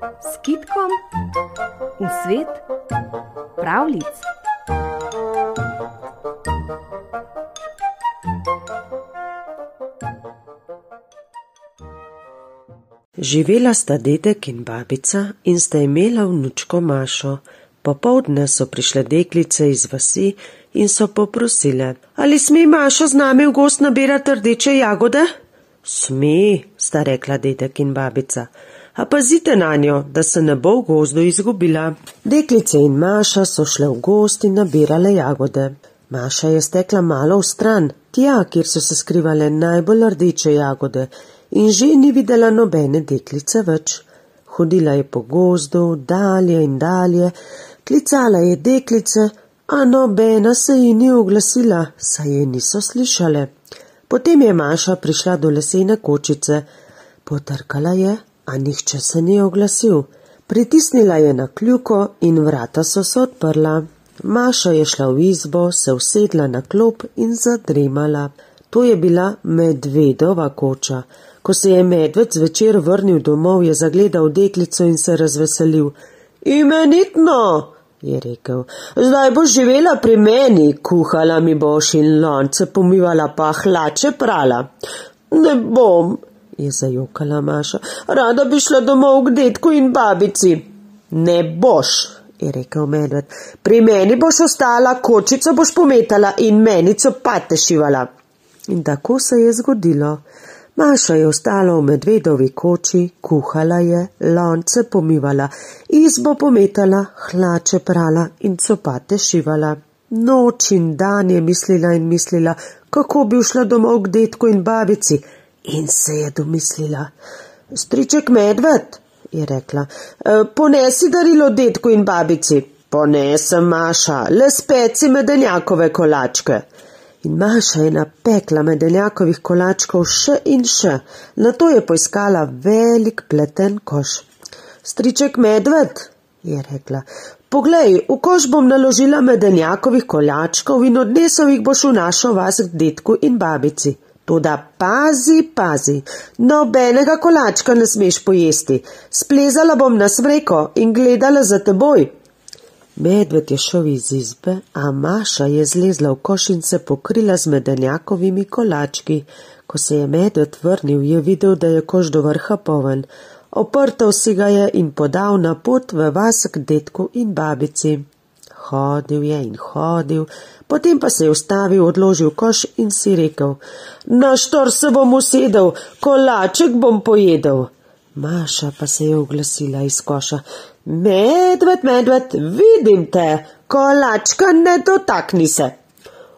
s kitkom v svet pravlic. Živela sta dedek in babica in sta imela vnučko Mašo. Popovdne so prišle deklice iz vasi in so poprosile: Ali sme Maša z nami v gost nabirati rdeče jagode? Sme, sta rekla dedek in babica. A pazite na njo, da se ne bo v gozdu izgubila. Deklice in Maša so šle v gost in nabirale jagode. Maša je stekla malo v stran, tja, kjer so se skrivale najbolj rdeče jagode, in že ni videla nobene deklice več. Hodila je po gozdu, dalje in dalje, klicala je deklice, a nobena se ji ni oglasila, saj je niso slišale. Potem je Maša prišla do lesene kočice, potrkala je, a nihče se ni oglasil. Pritisnila je na kljuko in vrata so se odprla. Maša je šla v izbo, se usedla na klop in zadremala. To je bila medvedova koča. Ko se je medved zvečer vrnil domov, je zagledal deklico in se razveselil. Imenitno! je rekel. Zdaj boš živela pri meni, kuhala mi boš in lonce pomivala pa hlače prala. Ne bom, je zajokala Maša. Rada bi šla domov k detku in babici. Ne boš, je rekel medved. Pri meni boš ostala, kočico boš pometala in menico patešivala. In tako se je zgodilo. Maša je ostala v medvedovi koči, kuhala je, lonce pomivala, izbo pometala, hlače prala in copate šivala. Noč in dan je mislila in mislila, kako bi šla domov k detku in babici, in se je domislila. Striček medved, je rekla, e, ponesi darilo detku in babici. Ponesem, Maša, le speci medenjakove kolačke. In Maša je napekla medenjakovih kolačkov še in še, na to je poiskala velik pleten koš. Striček medved, je rekla, poglej, v koš bom naložila medenjakovih kolačkov in odnesel jih boš v našo vas k detku in babici. Toda pazi, pazi, nobenega kolačka ne smeš pojesti. Splezala bom na smreko in gledala za teboj, Medved je šel iz izbe, a Maša je zlezla v koš in se pokrila z medenjakovimi kolački. Ko se je medved vrnil, je videl, da je koš do vrha poven. Oprtal si ga je in podal na pot v vas k detku in babici. Hodil je in hodil, potem pa se je ustavil, odložil koš in si rekel: Na štor se bom usedel, kolaček bom pojedel. Maša pa se je oglasila iz koša. Medved, medved, vidim te, kolačka ne dotakni se.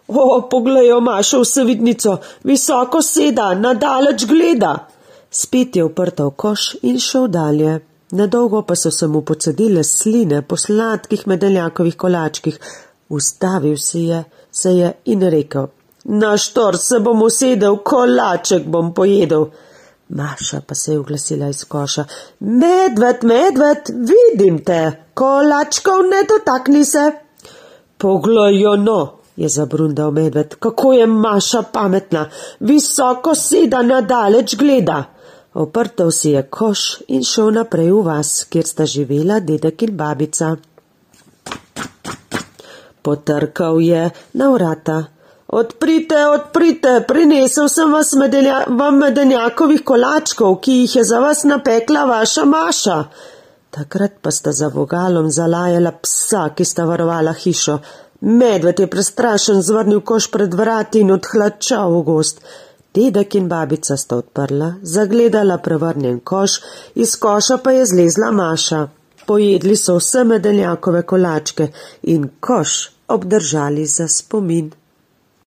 O, pogledajo Maša v sevidnico, visoko seda, nadaleč gleda. Spet je uprtal koš in šel dalje. Nedolgo pa so se mu pocedile sline po sladkih medeljakovih kolačkih. Ustavil si je, se je in rekel: Na štor se bom usedel, kolaček bom pojedel. Maša pa se je oglasila iz koša. Medved, medved, vidim te, kolačkov ne dotakni se. Poglajo no, je zabrundal medved, kako je Maša pametna, visoko seda nadaleč gleda. Oprtal si je koš in šel naprej v vas, kjer sta živela dedek in babica. Potrkal je na vrata. Odprite, odprite, prinesel sem vas medelja, vam medenjakovih kolačkov, ki jih je za vas napekla vaša Maša. Takrat pa sta za vogalom zalajala psa, ki sta varovala hišo. Medved je prestrašen zvrnil koš pred vrati in odhlačal v gost. Dedek in babica sta odprla, zagledala prevrnjen koš, iz koša pa je zlezla Maša. Pojedli so vse medenjakove kolačke in koš obdržali za spomin.